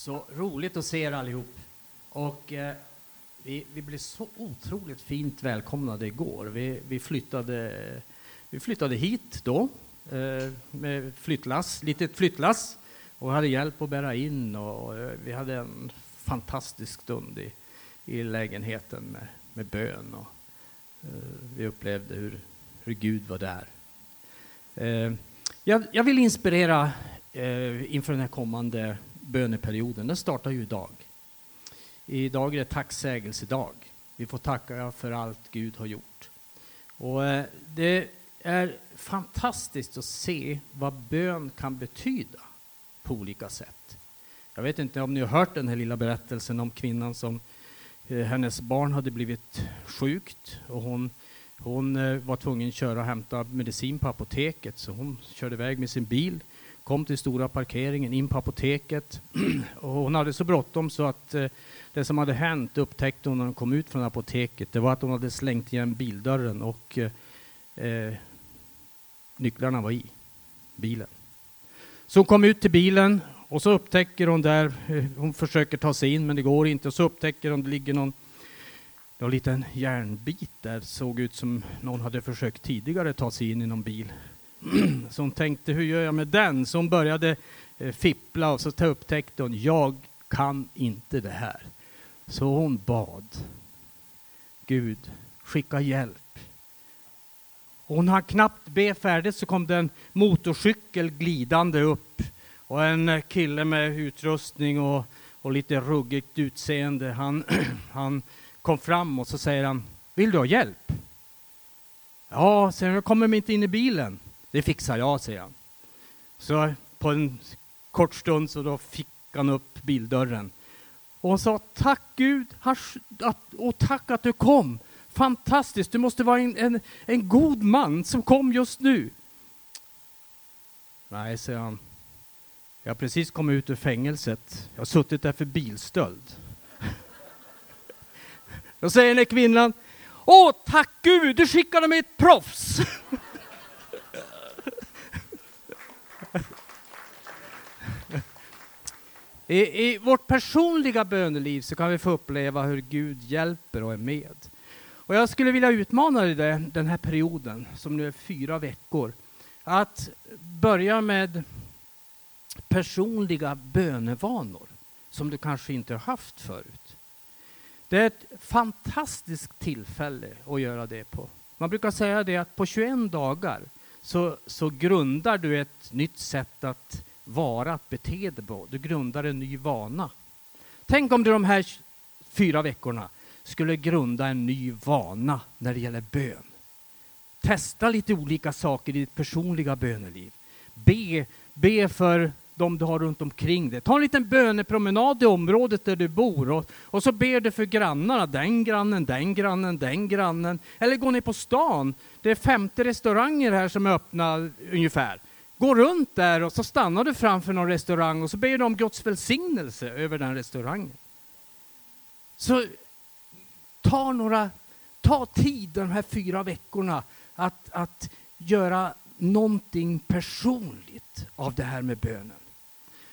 Så roligt att se er allihop. Och eh, vi, vi blev så otroligt fint välkomnade igår. Vi, vi, flyttade, vi flyttade hit då eh, med flyttlass, litet flyttlass och hade hjälp att bära in och och eh, vi hade en fantastisk stund i, i lägenheten med, med bön och eh, vi upplevde hur, hur Gud var där. Eh, jag, jag vill inspirera eh, inför den här kommande böneperioden. Den startar ju idag. Idag är det tacksägelsedag. Vi får tacka för allt Gud har gjort. Och eh, det är fantastiskt att se vad bön kan betyda på olika sätt. Jag vet inte om ni har hört den här lilla berättelsen om kvinnan som eh, hennes barn hade blivit sjukt och hon, hon eh, var tvungen att köra och hämta medicin på apoteket så hon körde iväg med sin bil kom till stora parkeringen, in på apoteket. och hon hade så bråttom så att eh, det som hade hänt upptäckte hon när hon kom ut från apoteket. Det var att hon hade slängt igen bildörren och eh, eh nycklarna var i bilen. Så hon kom ut till bilen och så upptäcker hon där, eh, hon försöker ta sig in men det går inte. Och så upptäcker hon att det ligger någon, någon liten järnbit där. Såg ut som någon hade försökt tidigare ta sig in i någon bil. Så hon tänkte, hur gör jag med den? Så hon började eh, fippla och så upptäckte hon, jag kan inte det här. Så hon bad. Gud, skicka hjälp. Och hon hann knappt be färdigt så kom det en motorcykel glidande upp och en kille med utrustning och, och lite ruggigt utseende. Han, han kom fram och så säger han, vill du ha hjälp? Ja, säger jag kommer inte in i bilen. Det fixar jag, säger han. Så på en kort stund så då fick han upp bildörren. Och hon sa, tack Gud, och tack att du kom. Fantastiskt, du måste vara en, en, en god man som kom just nu. Nej, säger han. Jag har precis kommit ut ur fängelset. Jag har suttit där för bilstöld. Då säger den kvinnan, Åh, tack Gud, du skickade mig ett proffs. I, I vårt personliga böneliv så kan vi få uppleva hur Gud hjälper och är med. Och jag skulle vilja utmana dig den här perioden, som nu är fyra veckor, att börja med personliga bönevanor som du kanske inte har haft förut. Det är ett fantastiskt tillfälle att göra det på. Man brukar säga det att på 21 dagar så, så grundar du ett nytt sätt att vara, att bete dig på. Du grundar en ny vana. Tänk om du de här fyra veckorna skulle grunda en ny vana när det gäller bön. Testa lite olika saker i ditt personliga böneliv. Be, be för de du har runt omkring dig. Ta en liten bönepromenad i området där du bor och, och så ber du för grannarna, den grannen, den grannen, den grannen. Eller gå ner på stan. Det är 50 restauranger här som är öppna ungefär. Gå runt där och så stannar du framför någon restaurang och så ber du om Guds välsignelse över den restaurangen. Så ta några, ta tid de här fyra veckorna att, att göra någonting personligt av det här med bönen.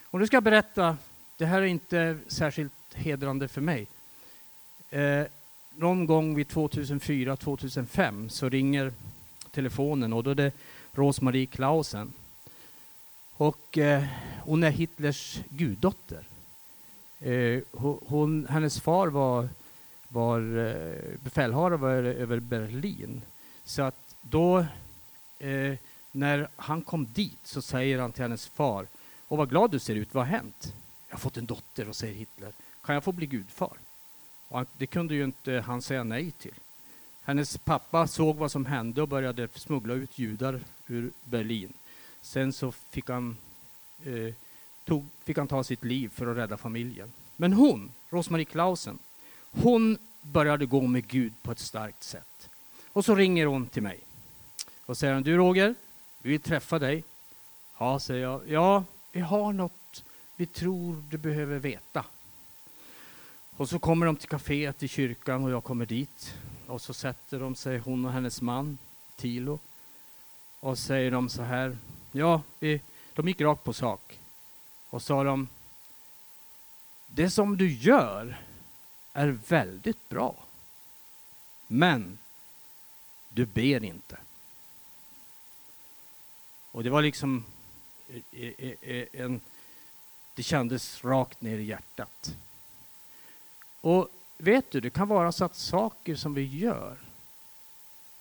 Och nu ska jag berätta, det här är inte särskilt hedrande för mig. Eh, någon gång vid 2004-2005 så ringer telefonen och då är det Rosmarie Klausen och eh, hon är Hitlers guddotter. Eh, hon, hennes far var, var eh, befälhavare över Berlin. Så att då, eh, när han kom dit, så säger han till hennes far, och vad glad du ser ut, vad har hänt? Jag har fått en dotter, och säger Hitler. Kan jag få bli gudfar? Och det kunde ju inte han säga nej till. Hennes pappa såg vad som hände och började smuggla ut judar ur Berlin. Sen så fick han, eh, tog, fick han ta sitt liv för att rädda familjen. Men hon, Rosmarie Klausen, hon började gå med Gud på ett starkt sätt. Och så ringer hon till mig och säger du Roger, vi vill träffa dig. Ja, säger jag. Ja, vi har något vi tror du behöver veta. Och så kommer de till kaféet i kyrkan och jag kommer dit. Och så sätter de sig, hon och hennes man, Tilo. Och säger de så här, Ja, vi, de gick rakt på sak. Och sa de, det som du gör är väldigt bra. Men du ber inte. Och det var liksom eh, eh, eh, en, det kändes rakt ner i hjärtat. Och vet du, det kan vara så att saker som vi gör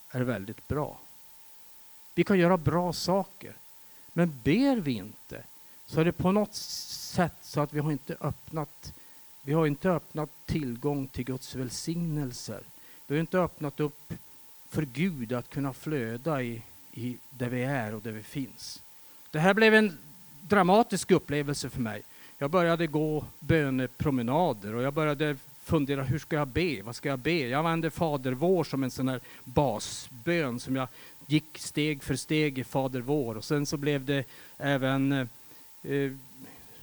är väldigt bra. Vi kan göra bra saker. Men ber vi inte så är det på något sätt så att vi har inte öppnat vi har inte öppnat tillgång till Guds välsignelser. Vi har inte öppnat upp för Gud att kunna flöda i, i där vi är och där vi finns. Det här blev en dramatisk upplevelse för mig. Jag började gå bönepromenader och jag började fundera hur ska jag be? Vad ska jag be? Jag använde Fader vår som en sån här basbön som jag gick steg för steg i Fader vår och sen så blev det även eh,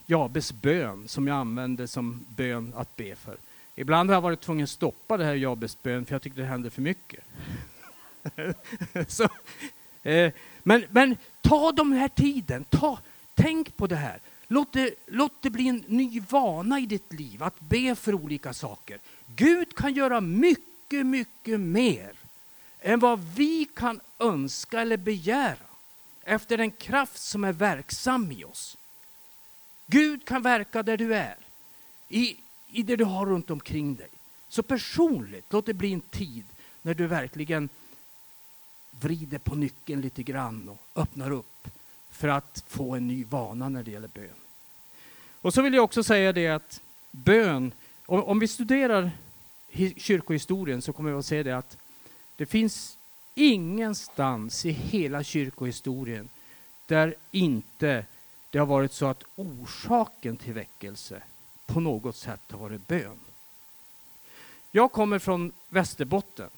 Jabes bön som jag använde som bön att be för. Ibland har jag varit tvungen att stoppa det här Jabes bön för jag tyckte det hände för mycket. så, eh, men, men ta den här tiden, ta, tänk på det här. Låt det, låt det bli en ny vana i ditt liv att be för olika saker. Gud kan göra mycket, mycket mer än vad vi kan önska eller begära efter den kraft som är verksam i oss. Gud kan verka där du är, i, i det du har runt omkring dig. Så personligt, låt det bli en tid när du verkligen vrider på nyckeln lite grann och öppnar upp för att få en ny vana när det gäller bön. Och så vill jag också säga det att bön, om vi studerar kyrkohistorien så kommer vi att se det att det finns ingenstans i hela kyrkohistorien där inte det har varit så att orsaken till väckelse på något sätt har varit bön. Jag kommer från Västerbotten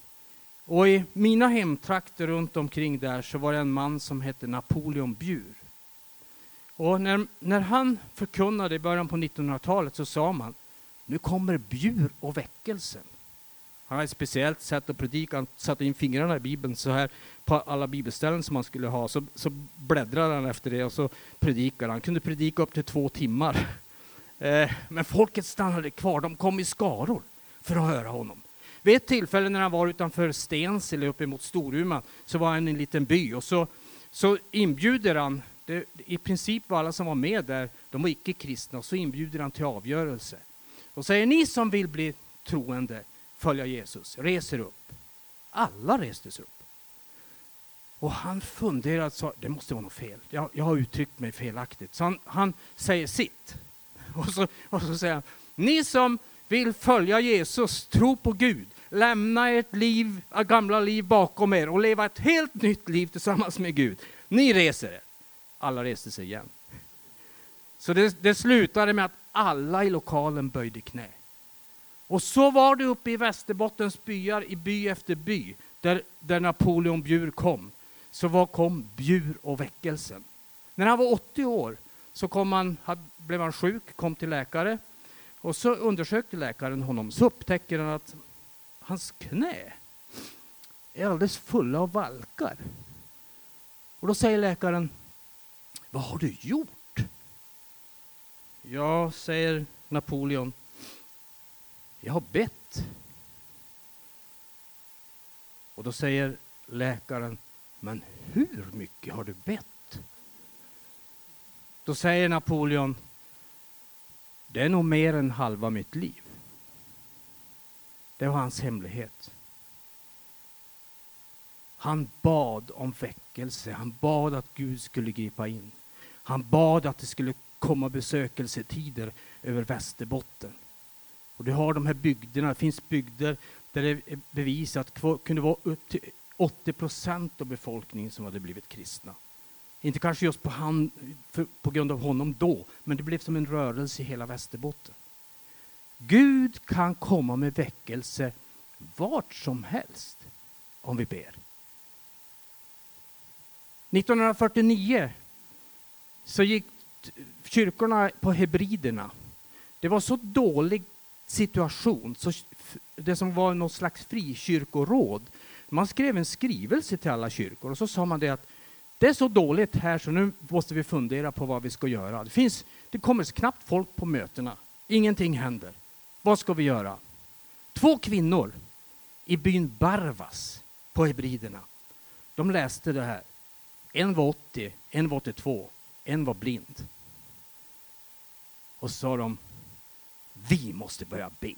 och i mina hemtrakter runt omkring där så var det en man som hette Napoleon Bjur. Och när, när han förkunnade i början på 1900-talet så sa man, nu kommer Bjur och väckelsen. Han hade ett speciellt sätt att predika. Han satte in fingrarna i Bibeln så här på alla bibelställen som han skulle ha. Så, så bläddrade han efter det och så predikade han. kunde predika upp till två timmar. Eh, men folket stannade kvar. De kom i skaror för att höra honom. Vid ett tillfälle när han var utanför Stensele uppemot Storuman så var han i en liten by och så, så inbjuder han, det, i princip var alla som var med där, de var icke-kristna, och så inbjuder han till avgörelse. Och säger ni som vill bli troende, följa Jesus, reser upp. Alla reste sig upp. Och han funderade, sa, det måste vara något fel. Jag, jag har uttryckt mig felaktigt. Så han, han säger sitt. Och så, och så säger han, ni som vill följa Jesus, tro på Gud, lämna ert liv, gamla liv bakom er och leva ett helt nytt liv tillsammans med Gud. Ni reser er. Alla reste sig igen. Så det, det slutade med att alla i lokalen böjde knä. Och så var det uppe i Västerbottens byar, i by efter by, där, där Napoleon Bjur kom. Så var kom Bjur och väckelsen. När han var 80 år så kom han, blev han sjuk, kom till läkare. Och så undersökte läkaren honom, så upptäcker han att hans knä är alldeles fulla av valkar. Och då säger läkaren, vad har du gjort? Ja, säger Napoleon, jag har bett. Och då säger läkaren, men hur mycket har du bett? Då säger Napoleon, det är nog mer än halva mitt liv. Det var hans hemlighet. Han bad om väckelse, han bad att Gud skulle gripa in. Han bad att det skulle komma besökelsetider över Västerbotten. Och du har de här bygderna, det finns bygder där det är bevisat att det kunde vara upp till 80 procent av befolkningen som hade blivit kristna. Inte kanske just på, han, för, på grund av honom då, men det blev som en rörelse i hela Västerbotten. Gud kan komma med väckelse vart som helst om vi ber. 1949 så gick kyrkorna på Hebriderna. Det var så dålig situation, så det som var något slags frikyrkoråd. Man skrev en skrivelse till alla kyrkor och så sa man det att det är så dåligt här så nu måste vi fundera på vad vi ska göra. Det, finns, det kommer knappt folk på mötena. Ingenting händer. Vad ska vi göra? Två kvinnor i byn Barvas på Hebriderna. De läste det här. En var 80, en var 82, en var blind. Och så sa de, vi måste börja be.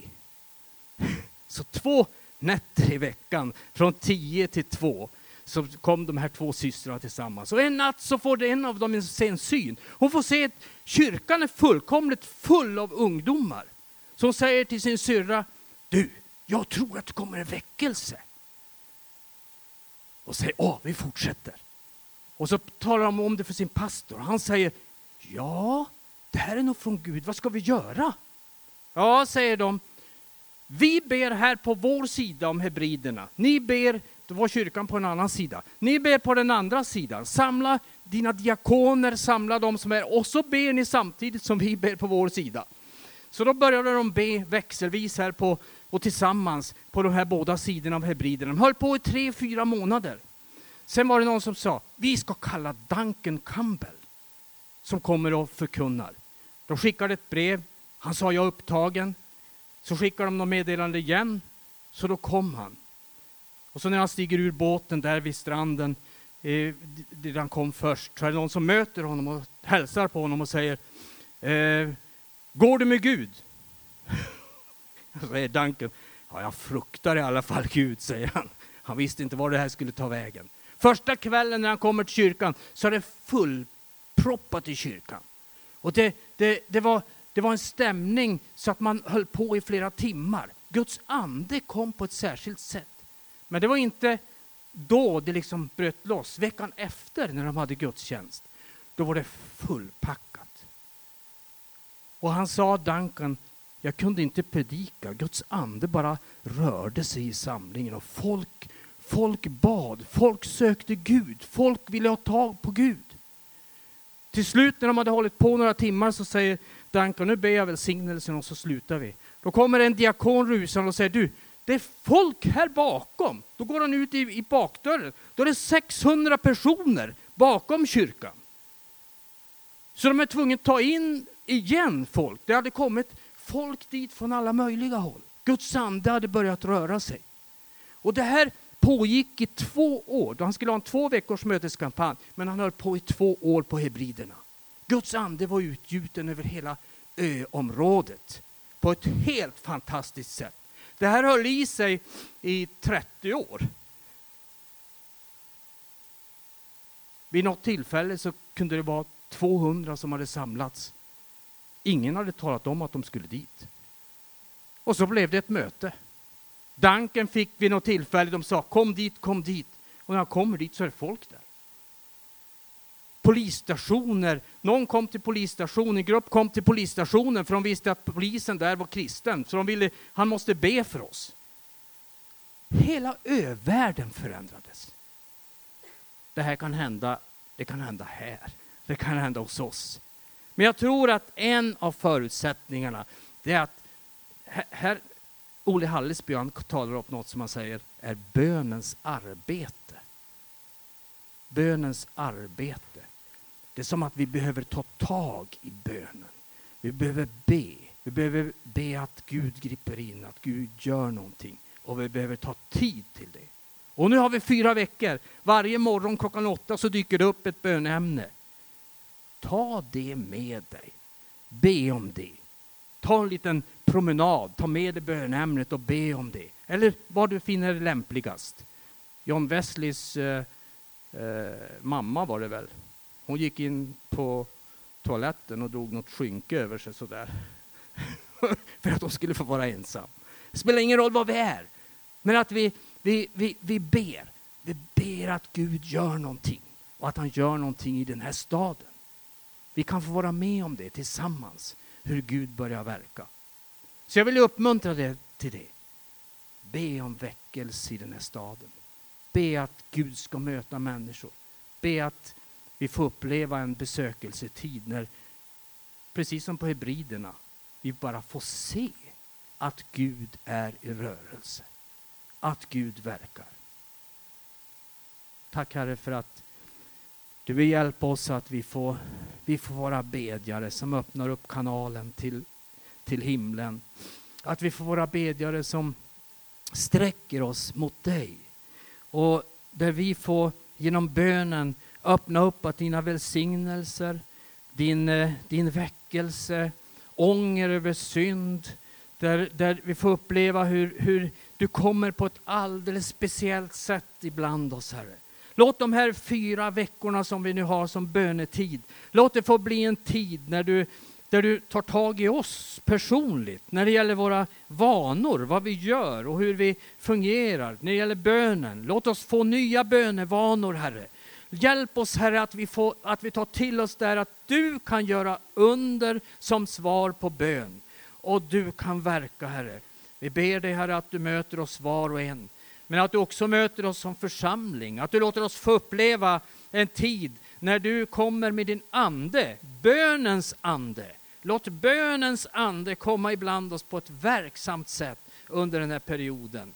Så två nätter i veckan, från 10 till 2, så kom de här två systrarna tillsammans. Och en natt så får en av dem se en syn. Hon får se att kyrkan är fullkomligt full av ungdomar. Så hon säger till sin syrra, du, jag tror att det kommer en väckelse. Och säger, åh, vi fortsätter. Och så talar de om det för sin pastor. Han säger, ja, det här är nog från Gud, vad ska vi göra? Ja, säger de, vi ber här på vår sida om hebriderna. Ni ber, då var kyrkan på en annan sida. Ni ber på den andra sidan. Samla dina diakoner, samla de som är, och så ber ni samtidigt som vi ber på vår sida. Så då började de be växelvis här på, och tillsammans på de här båda sidorna av hebriderna. De höll på i tre, fyra månader. Sen var det någon som sa, vi ska kalla Duncan Campbell som kommer och förkunnar. De skickade ett brev, han sa jag är upptagen. Så skickade de något meddelande igen, så då kom han. Och så när han stiger ur båten där vid stranden, eh, där han kom först, så är det någon som möter honom och hälsar på honom och säger eh, Går du med Gud? säger Duncan, ja jag fruktar i alla fall Gud, säger han. Han visste inte var det här skulle ta vägen. Första kvällen när han kommer till kyrkan så är det fullproppat i kyrkan. Och det, det, det, var, det var en stämning så att man höll på i flera timmar. Guds ande kom på ett särskilt sätt. Men det var inte då det liksom bröt loss. Veckan efter när de hade gudstjänst, då var det fullpackat. Och han sa, Duncan, jag kunde inte predika. Guds ande bara rörde sig i samlingen och folk, folk bad, folk sökte Gud, folk ville ha tag på Gud. Till slut när de hade hållit på några timmar så säger Danka, nu ber jag välsignelsen och så slutar vi. Då kommer en diakon rusande och säger, du, det är folk här bakom. Då går han ut i, i bakdörren. Då är det 600 personer bakom kyrkan. Så de är tvungna att ta in igen folk. Det hade kommit folk dit från alla möjliga håll. Guds ande hade börjat röra sig. Och det här pågick i två år. Han skulle ha en två veckors möteskampanj, men han höll på i två år på Hebriderna. Guds ande var utgjuten över hela öområdet på ett helt fantastiskt sätt. Det här höll i sig i 30 år. Vid något tillfälle så kunde det vara 200 som hade samlats. Ingen hade talat om att de skulle dit. Och så blev det ett möte. Danken fick vid något tillfälle, de sa kom dit, kom dit. Och när han kommer dit så är det folk där. Polisstationer, någon kom till polisstationen, en grupp kom till polisstationen för de visste att polisen där var kristen. Så de ville, han måste be för oss. Hela övärlden förändrades. Det här kan hända, det kan hända här. Det kan hända hos oss. Men jag tror att en av förutsättningarna, det är att här, Olle Hallesby han talar upp något som han säger är bönens arbete. Bönens arbete. Det är som att vi behöver ta tag i bönen. Vi behöver be. Vi behöver be att Gud griper in, att Gud gör någonting. Och vi behöver ta tid till det. Och nu har vi fyra veckor. Varje morgon klockan åtta så dyker det upp ett bönämne. Ta det med dig. Be om det. Ta en liten promenad, ta med dig bönämnet och be om det. Eller vad du finner lämpligast. John Wesleys eh, eh, mamma var det väl. Hon gick in på toaletten och drog något skynke över sig sådär. För att hon skulle få vara ensam. Det spelar ingen roll vad vi är. Men att vi, vi, vi, vi ber. Vi ber att Gud gör någonting. Och att han gör någonting i den här staden. Vi kan få vara med om det tillsammans. Hur Gud börjar verka. Så jag vill uppmuntra dig till det. Be om väckelse i den här staden. Be att Gud ska möta människor. Be att vi får uppleva en besökelsetid när, precis som på Hebriderna, vi bara får se att Gud är i rörelse. Att Gud verkar. Tack Herre för att du vill hjälpa oss att vi får, vi får vara bedjare som öppnar upp kanalen till till himlen. Att vi får vara bedjare som sträcker oss mot dig. Och där vi får genom bönen öppna upp att dina välsignelser, din, eh, din väckelse, ånger över synd, där, där vi får uppleva hur, hur du kommer på ett alldeles speciellt sätt ibland oss, Herre. Låt de här fyra veckorna som vi nu har som bönetid, låt det få bli en tid när du, där du tar tag i oss personligt, när det gäller våra vanor, vad vi gör och hur vi fungerar, när det gäller bönen. Låt oss få nya bönevanor, Herre. Hjälp oss Herre att vi, får, att vi tar till oss där att du kan göra under som svar på bön. Och du kan verka Herre. Vi ber dig Herre att du möter oss var och en. Men att du också möter oss som församling. Att du låter oss få uppleva en tid när du kommer med din ande, bönens ande. Låt bönens ande komma ibland oss på ett verksamt sätt under den här perioden.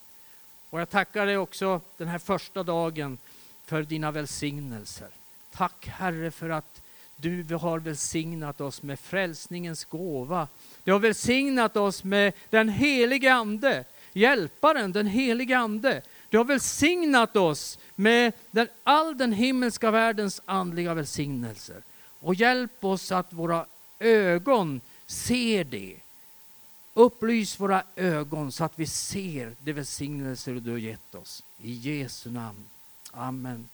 Och jag tackar dig också den här första dagen för dina välsignelser. Tack Herre för att du har välsignat oss med frälsningens gåva. Du har välsignat oss med den helige Ande, Hjälparen, den helige Ande. Du har välsignat oss med den, all den himmelska världens andliga välsignelser. Och hjälp oss att våra ögon ser det. Upplys våra ögon så att vi ser de välsignelser du har gett oss. I Jesu namn. Amen.